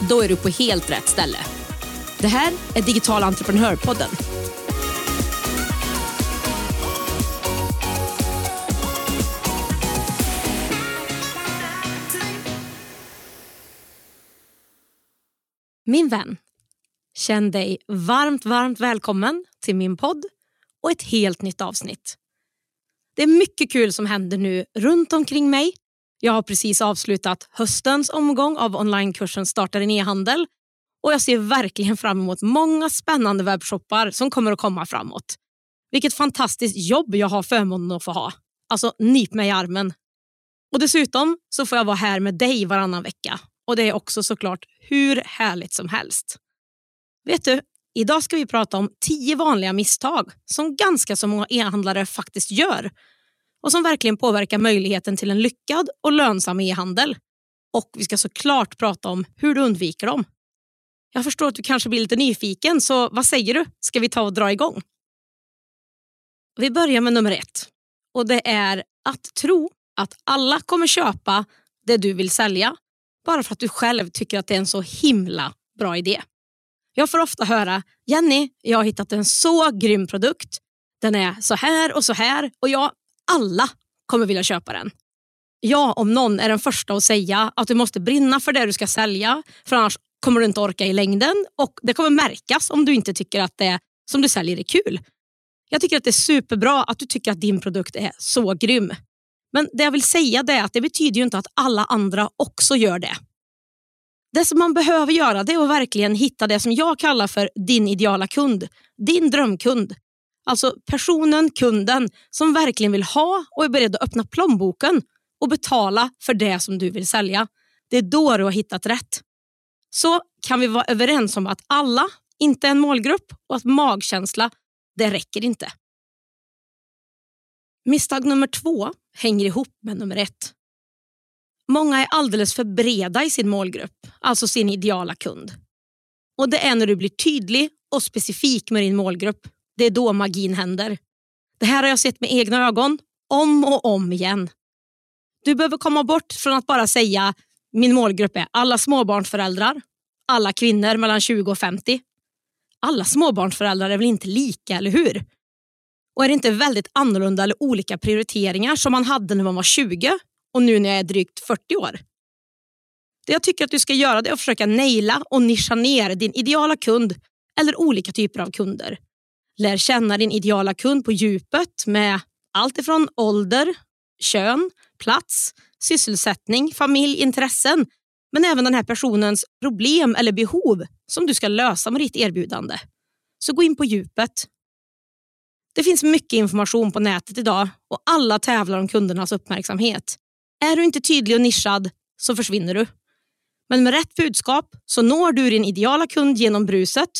Då är du på helt rätt ställe. Det här är Digital entreprenörpodden. Min vän, känn dig varmt, varmt välkommen till min podd och ett helt nytt avsnitt. Det är mycket kul som händer nu runt omkring mig. Jag har precis avslutat höstens omgång av onlinekursen Starta din e-handel och jag ser verkligen fram emot många spännande webbshoppar som kommer att komma framåt. Vilket fantastiskt jobb jag har förmånen att få ha. Alltså, nyp mig i armen. Och dessutom så får jag vara här med dig varannan vecka och det är också såklart hur härligt som helst. Vet du, idag ska vi prata om tio vanliga misstag som ganska så många e-handlare faktiskt gör och som verkligen påverkar möjligheten till en lyckad och lönsam e-handel. Och vi ska såklart prata om hur du undviker dem. Jag förstår att du kanske blir lite nyfiken, så vad säger du? Ska vi ta och dra igång? Vi börjar med nummer ett och det är att tro att alla kommer köpa det du vill sälja bara för att du själv tycker att det är en så himla bra idé. Jag får ofta höra Jenny, jag har hittat en så grym produkt. Den är så här och så här och jag, alla kommer vilja köpa den. Jag om någon är den första att säga att du måste brinna för det du ska sälja för annars kommer du inte orka i längden och det kommer märkas om du inte tycker att det som du säljer är kul. Jag tycker att det är superbra att du tycker att din produkt är så grym. Men det jag vill säga är att det betyder ju inte att alla andra också gör det. Det som man behöver göra det är att verkligen hitta det som jag kallar för din ideala kund. Din drömkund. Alltså personen, kunden som verkligen vill ha och är beredd att öppna plånboken och betala för det som du vill sälja. Det är då du har hittat rätt. Så kan vi vara överens om att alla inte är en målgrupp och att magkänsla, det räcker inte. Misstag nummer två hänger ihop med nummer ett. Många är alldeles för breda i sin målgrupp, alltså sin ideala kund. Och Det är när du blir tydlig och specifik med din målgrupp, det är då magin händer. Det här har jag sett med egna ögon, om och om igen. Du behöver komma bort från att bara säga min målgrupp är alla småbarnsföräldrar, alla kvinnor mellan 20 och 50. Alla småbarnsföräldrar är väl inte lika, eller hur? Och är det inte väldigt annorlunda eller olika prioriteringar som man hade när man var 20 och nu när jag är drygt 40 år? Det jag tycker att du ska göra är att försöka naila och nischa ner din ideala kund eller olika typer av kunder. Lär känna din ideala kund på djupet med allt ifrån ålder, kön, plats, sysselsättning, familj, intressen men även den här personens problem eller behov som du ska lösa med ditt erbjudande. Så gå in på djupet. Det finns mycket information på nätet idag och alla tävlar om kundernas uppmärksamhet. Är du inte tydlig och nischad så försvinner du. Men med rätt budskap så når du din ideala kund genom bruset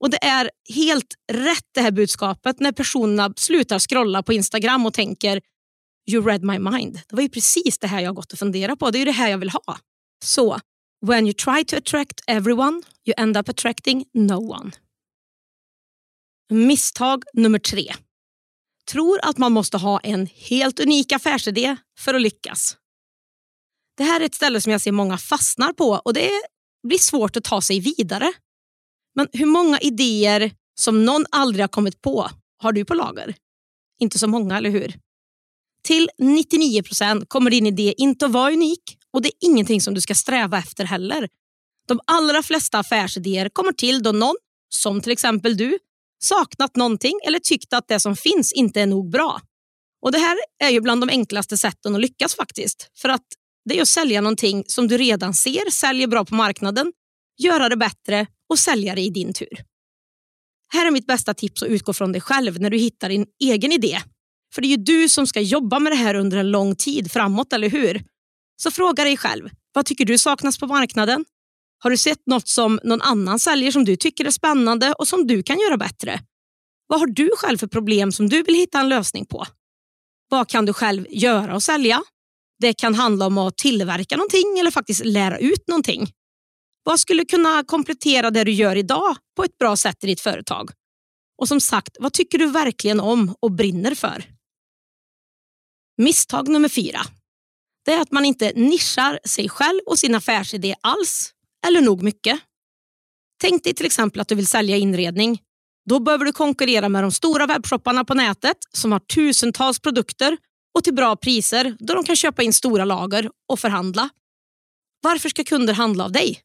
och det är helt rätt det här budskapet när personerna slutar scrolla på Instagram och tänker You read my mind. Det var ju precis det här jag gått och funderat på. Det är ju det här jag vill ha. Så, when you try to attract everyone, you end up attracting no one. Misstag nummer tre. Tror att man måste ha en helt unik affärsidé för att lyckas. Det här är ett ställe som jag ser många fastnar på och det blir svårt att ta sig vidare. Men hur många idéer som någon aldrig har kommit på har du på lager? Inte så många, eller hur? Till 99 procent kommer din idé inte att vara unik och det är ingenting som du ska sträva efter heller. De allra flesta affärsidéer kommer till då någon, som till exempel du, saknat någonting eller tyckt att det som finns inte är nog bra. Och Det här är ju bland de enklaste sätten att lyckas faktiskt. För att det är att sälja någonting som du redan ser säljer bra på marknaden, göra det bättre och sälja det i din tur. Här är mitt bästa tips att utgå från dig själv när du hittar din egen idé. För det är ju du som ska jobba med det här under en lång tid framåt, eller hur? Så fråga dig själv, vad tycker du saknas på marknaden? Har du sett något som någon annan säljer som du tycker är spännande och som du kan göra bättre? Vad har du själv för problem som du vill hitta en lösning på? Vad kan du själv göra och sälja? Det kan handla om att tillverka någonting eller faktiskt lära ut någonting. Vad skulle kunna komplettera det du gör idag på ett bra sätt i ditt företag? Och som sagt, vad tycker du verkligen om och brinner för? Misstag nummer fyra. Det är att man inte nischar sig själv och sin affärsidé alls, eller nog mycket. Tänk dig till exempel att du vill sälja inredning. Då behöver du konkurrera med de stora webbshopparna på nätet som har tusentals produkter och till bra priser då de kan köpa in stora lager och förhandla. Varför ska kunder handla av dig?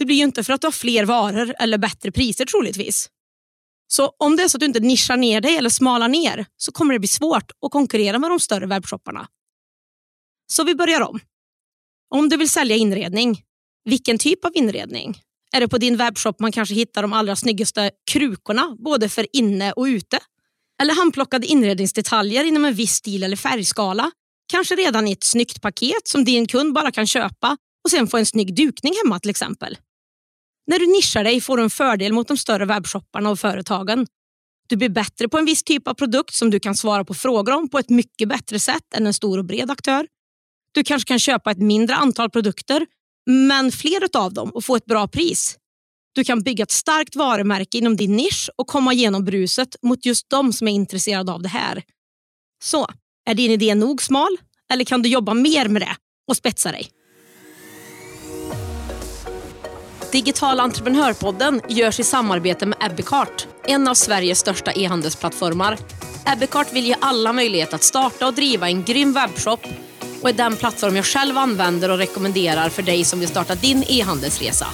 Det blir ju inte för att du har fler varor eller bättre priser troligtvis. Så om det är så att du inte nischar ner dig eller smalar ner så kommer det bli svårt att konkurrera med de större webbshopparna. Så vi börjar om. Om du vill sälja inredning, vilken typ av inredning? Är det på din webbshop man kanske hittar de allra snyggaste krukorna både för inne och ute? Eller handplockade inredningsdetaljer inom en viss stil eller färgskala? Kanske redan i ett snyggt paket som din kund bara kan köpa och sen få en snygg dukning hemma till exempel. När du nischar dig får du en fördel mot de större webbshopparna och företagen. Du blir bättre på en viss typ av produkt som du kan svara på frågor om på ett mycket bättre sätt än en stor och bred aktör. Du kanske kan köpa ett mindre antal produkter, men fler av dem och få ett bra pris. Du kan bygga ett starkt varumärke inom din nisch och komma igenom bruset mot just de som är intresserade av det här. Så, är din idé nog smal? Eller kan du jobba mer med det och spetsa dig? Digital entreprenörpodden görs i samarbete med Ebbecart, en av Sveriges största e-handelsplattformar. Ebbecart vill ge alla möjlighet att starta och driva en grym webbshop och är den plattform jag själv använder och rekommenderar för dig som vill starta din e-handelsresa.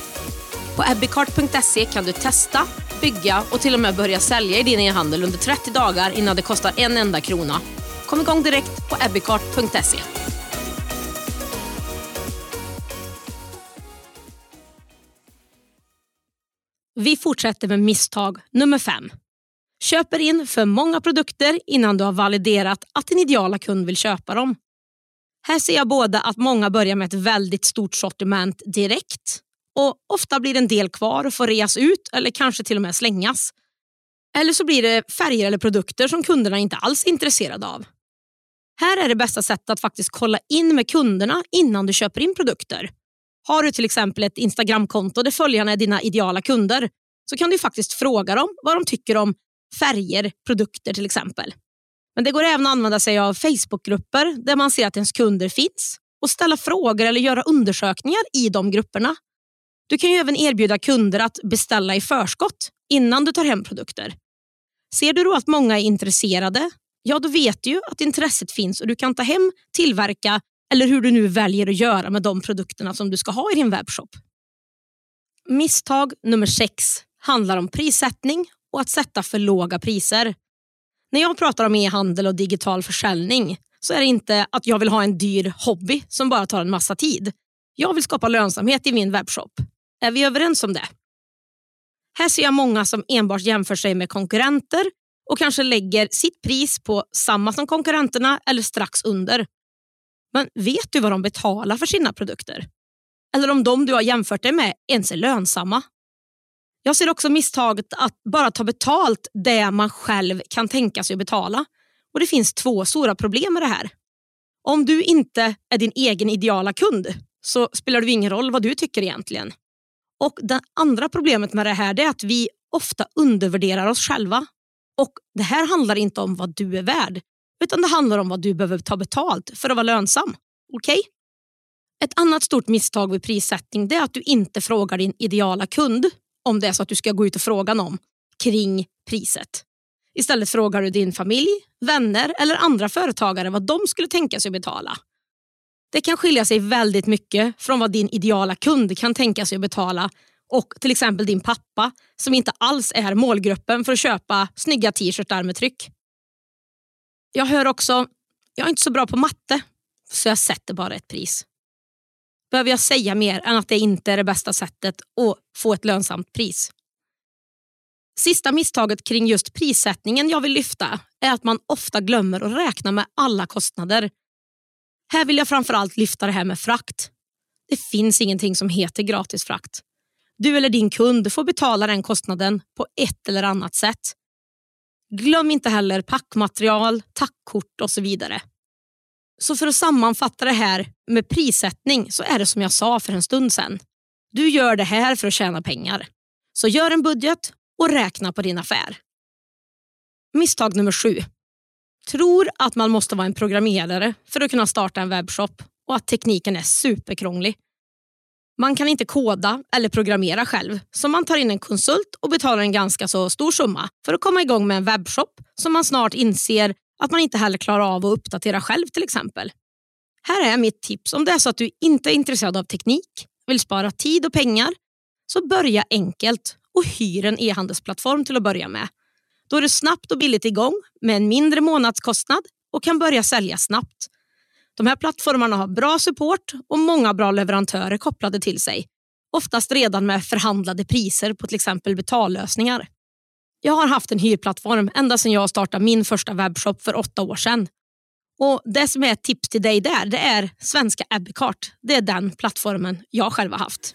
På ebbecart.se kan du testa, bygga och till och med börja sälja i din e-handel under 30 dagar innan det kostar en enda krona. Kom igång direkt på ebbecart.se. Vi fortsätter med misstag nummer fem. Köper in för många produkter innan du har validerat att din ideala kund vill köpa dem. Här ser jag både att många börjar med ett väldigt stort sortiment direkt och ofta blir en del kvar och får reas ut eller kanske till och med slängas. Eller så blir det färger eller produkter som kunderna inte alls är intresserade av. Här är det bästa sättet att faktiskt kolla in med kunderna innan du köper in produkter. Har du till exempel ett Instagramkonto där följarna är dina ideala kunder så kan du faktiskt fråga dem vad de tycker om färger, produkter till exempel. Men det går även att använda sig av Facebookgrupper där man ser att ens kunder finns och ställa frågor eller göra undersökningar i de grupperna. Du kan ju även erbjuda kunder att beställa i förskott innan du tar hem produkter. Ser du då att många är intresserade, ja då vet du ju att intresset finns och du kan ta hem, tillverka eller hur du nu väljer att göra med de produkterna som du ska ha i din webbshop. Misstag nummer sex handlar om prissättning och att sätta för låga priser. När jag pratar om e-handel och digital försäljning så är det inte att jag vill ha en dyr hobby som bara tar en massa tid. Jag vill skapa lönsamhet i min webbshop. Är vi överens om det? Här ser jag många som enbart jämför sig med konkurrenter och kanske lägger sitt pris på samma som konkurrenterna eller strax under. Men vet du vad de betalar för sina produkter? Eller om de du har jämfört dig med ens är lönsamma? Jag ser också misstaget att bara ta betalt det man själv kan tänka sig att betala. Och Det finns två stora problem med det här. Om du inte är din egen ideala kund så spelar det ingen roll vad du tycker egentligen. Och Det andra problemet med det här är att vi ofta undervärderar oss själva. Och Det här handlar inte om vad du är värd utan det handlar om vad du behöver ta betalt för att vara lönsam. Okej? Okay? Ett annat stort misstag vid prissättning är att du inte frågar din ideala kund om det är så att du ska gå ut och fråga någon kring priset. Istället frågar du din familj, vänner eller andra företagare vad de skulle tänka sig att betala. Det kan skilja sig väldigt mycket från vad din ideala kund kan tänka sig att betala och till exempel din pappa som inte alls är målgruppen för att köpa snygga t-shirtar med tryck. Jag hör också, jag är inte så bra på matte så jag sätter bara ett pris. Behöver jag säga mer än att det inte är det bästa sättet att få ett lönsamt pris? Sista misstaget kring just prissättningen jag vill lyfta är att man ofta glömmer att räkna med alla kostnader. Här vill jag framförallt lyfta det här med frakt. Det finns ingenting som heter gratis frakt. Du eller din kund får betala den kostnaden på ett eller annat sätt. Glöm inte heller packmaterial, tackkort och så vidare. Så för att sammanfatta det här med prissättning så är det som jag sa för en stund sedan. Du gör det här för att tjäna pengar. Så gör en budget och räkna på din affär. Misstag nummer sju. Tror att man måste vara en programmerare för att kunna starta en webbshop och att tekniken är superkrånglig. Man kan inte koda eller programmera själv, så man tar in en konsult och betalar en ganska så stor summa för att komma igång med en webbshop som man snart inser att man inte heller klarar av att uppdatera själv till exempel. Här är mitt tips om det är så att du inte är intresserad av teknik, vill spara tid och pengar, så börja enkelt och hyr en e-handelsplattform till att börja med. Då är du snabbt och billigt igång med en mindre månadskostnad och kan börja sälja snabbt. De här plattformarna har bra support och många bra leverantörer kopplade till sig. Oftast redan med förhandlade priser på till exempel betallösningar. Jag har haft en hyrplattform ända sedan jag startade min första webbshop för åtta år sedan. Och Det som är ett tips till dig där det är svenska Abbeycart. Det är den plattformen jag själv har haft.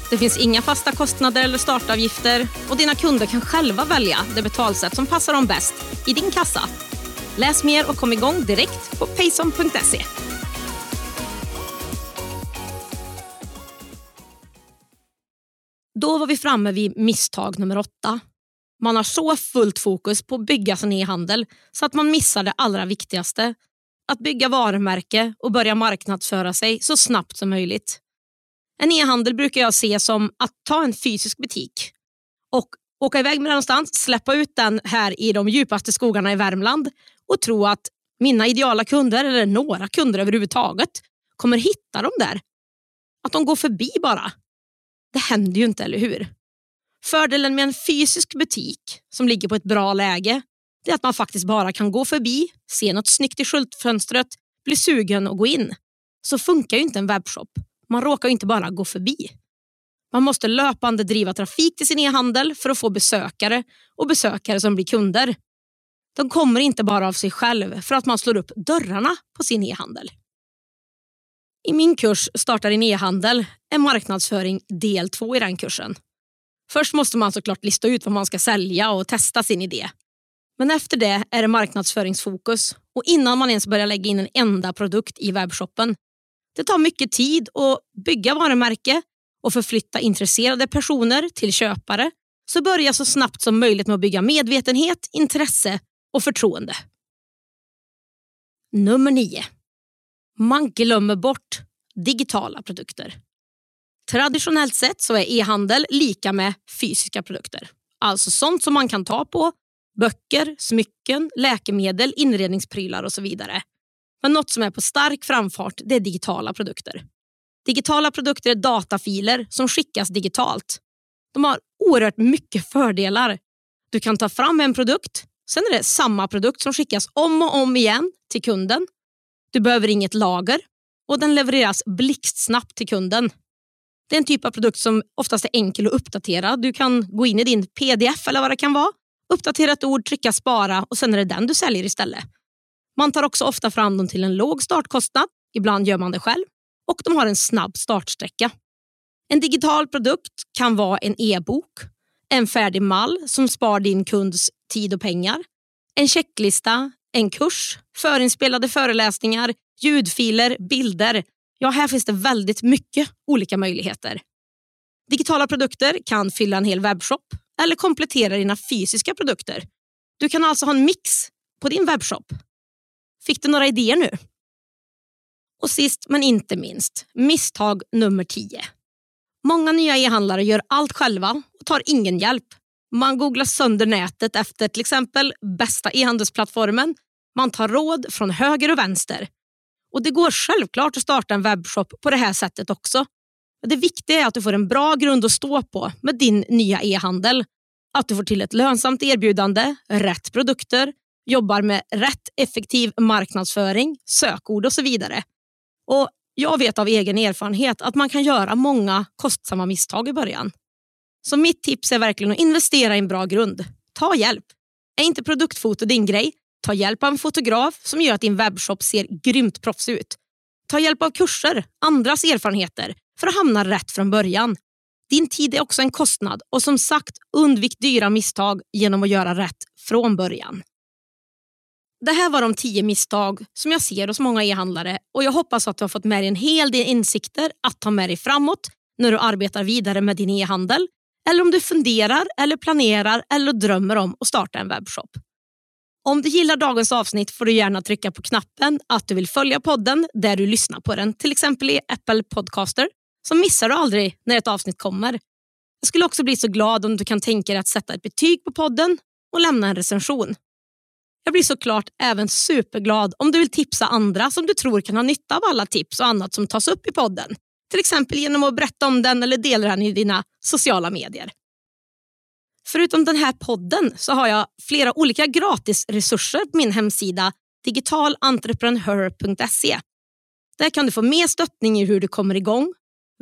Det finns inga fasta kostnader eller startavgifter och dina kunder kan själva välja det betalsätt som passar dem bäst i din kassa. Läs mer och kom igång direkt på payson.se. Då var vi framme vid misstag nummer åtta. Man har så fullt fokus på att bygga sin e-handel så att man missar det allra viktigaste. Att bygga varumärke och börja marknadsföra sig så snabbt som möjligt. En e-handel brukar jag se som att ta en fysisk butik och åka iväg med den någonstans, släppa ut den här i de djupaste skogarna i Värmland och tro att mina ideala kunder, eller några kunder överhuvudtaget, kommer hitta dem där. Att de går förbi bara. Det händer ju inte, eller hur? Fördelen med en fysisk butik som ligger på ett bra läge det är att man faktiskt bara kan gå förbi, se något snyggt i skyltfönstret, bli sugen och gå in. Så funkar ju inte en webbshop. Man råkar ju inte bara gå förbi. Man måste löpande driva trafik till sin e-handel för att få besökare och besökare som blir kunder. De kommer inte bara av sig själv för att man slår upp dörrarna på sin e-handel. I min kurs Starta din e-handel är marknadsföring del två i den kursen. Först måste man såklart lista ut vad man ska sälja och testa sin idé. Men efter det är det marknadsföringsfokus och innan man ens börjar lägga in en enda produkt i webbshoppen. Det tar mycket tid att bygga varumärke och förflytta intresserade personer till köpare så börja så snabbt som möjligt med att bygga medvetenhet, intresse och förtroende. Nummer 9. Man glömmer bort digitala produkter. Traditionellt sett så är e-handel lika med fysiska produkter. Alltså sånt som man kan ta på, böcker, smycken, läkemedel, inredningsprylar och så vidare. Men något som är på stark framfart det är digitala produkter. Digitala produkter är datafiler som skickas digitalt. De har oerhört mycket fördelar. Du kan ta fram en produkt, sen är det samma produkt som skickas om och om igen till kunden. Du behöver inget lager och den levereras blixtsnabbt till kunden. Det är en typ av produkt som oftast är enkel att uppdatera. Du kan gå in i din pdf eller vad det kan vara, uppdatera ett ord, trycka spara och sen är det den du säljer istället. Man tar också ofta fram dem till en låg startkostnad. Ibland gör man det själv och de har en snabb startsträcka. En digital produkt kan vara en e-bok, en färdig mall som spar din kunds tid och pengar, en checklista, en kurs, förinspelade föreläsningar, ljudfiler, bilder. Ja, här finns det väldigt mycket olika möjligheter. Digitala produkter kan fylla en hel webbshop eller komplettera dina fysiska produkter. Du kan alltså ha en mix på din webbshop. Fick du några idéer nu? Och sist men inte minst, misstag nummer 10. Många nya e-handlare gör allt själva och tar ingen hjälp. Man googlar sönder nätet efter till exempel bästa e-handelsplattformen. Man tar råd från höger och vänster Och Det går självklart att starta en webbshop på det här sättet också. Det viktiga är att du får en bra grund att stå på med din nya e-handel. Att du får till ett lönsamt erbjudande, rätt produkter, jobbar med rätt effektiv marknadsföring, sökord och så vidare. Och Jag vet av egen erfarenhet att man kan göra många kostsamma misstag i början. Så mitt tips är verkligen att investera i en bra grund. Ta hjälp. Är inte produktfoto din grej? Ta hjälp av en fotograf som gör att din webbshop ser grymt proffsig ut. Ta hjälp av kurser, andras erfarenheter för att hamna rätt från början. Din tid är också en kostnad och som sagt undvik dyra misstag genom att göra rätt från början. Det här var de tio misstag som jag ser hos många e-handlare och jag hoppas att du har fått med dig en hel del insikter att ta med dig framåt när du arbetar vidare med din e-handel eller om du funderar eller planerar eller drömmer om att starta en webbshop. Om du gillar dagens avsnitt får du gärna trycka på knappen att du vill följa podden där du lyssnar på den, till exempel i Apple Podcaster, så missar du aldrig när ett avsnitt kommer. Jag skulle också bli så glad om du kan tänka dig att sätta ett betyg på podden och lämna en recension. Jag blir såklart även superglad om du vill tipsa andra som du tror kan ha nytta av alla tips och annat som tas upp i podden. Till exempel genom att berätta om den eller dela den i dina sociala medier. Förutom den här podden så har jag flera olika gratisresurser på min hemsida digitalentreprenör.se. Där kan du få mer stöttning i hur du kommer igång,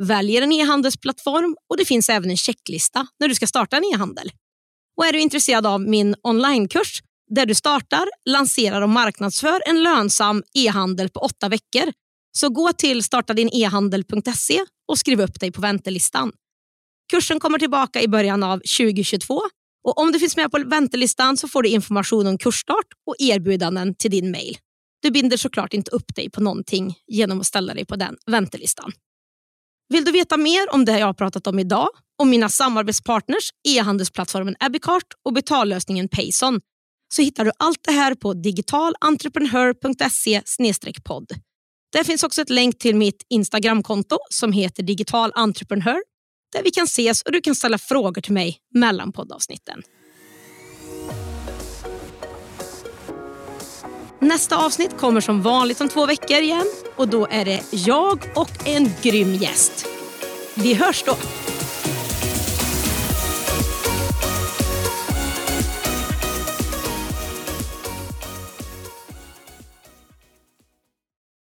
väljer en e-handelsplattform och det finns även en checklista när du ska starta en e-handel. Och är du intresserad av min onlinekurs där du startar, lanserar och marknadsför en lönsam e-handel på åtta veckor så gå till startadinehandel.se och skriv upp dig på väntelistan. Kursen kommer tillbaka i början av 2022 och om du finns med på väntelistan så får du information om kursstart och erbjudanden till din mail. Du binder såklart inte upp dig på någonting genom att ställa dig på den väntelistan. Vill du veta mer om det jag har pratat om idag, om mina samarbetspartners, e-handelsplattformen Abicart och betallösningen Payson, så hittar du allt det här på digitalentreprenör.se podd. Där finns också ett länk till mitt Instagramkonto som heter Digital Entreprenör där vi kan ses och du kan ställa frågor till mig mellan poddavsnitten. Nästa avsnitt kommer som vanligt om två veckor igen och då är det jag och en grym gäst. Vi hörs då!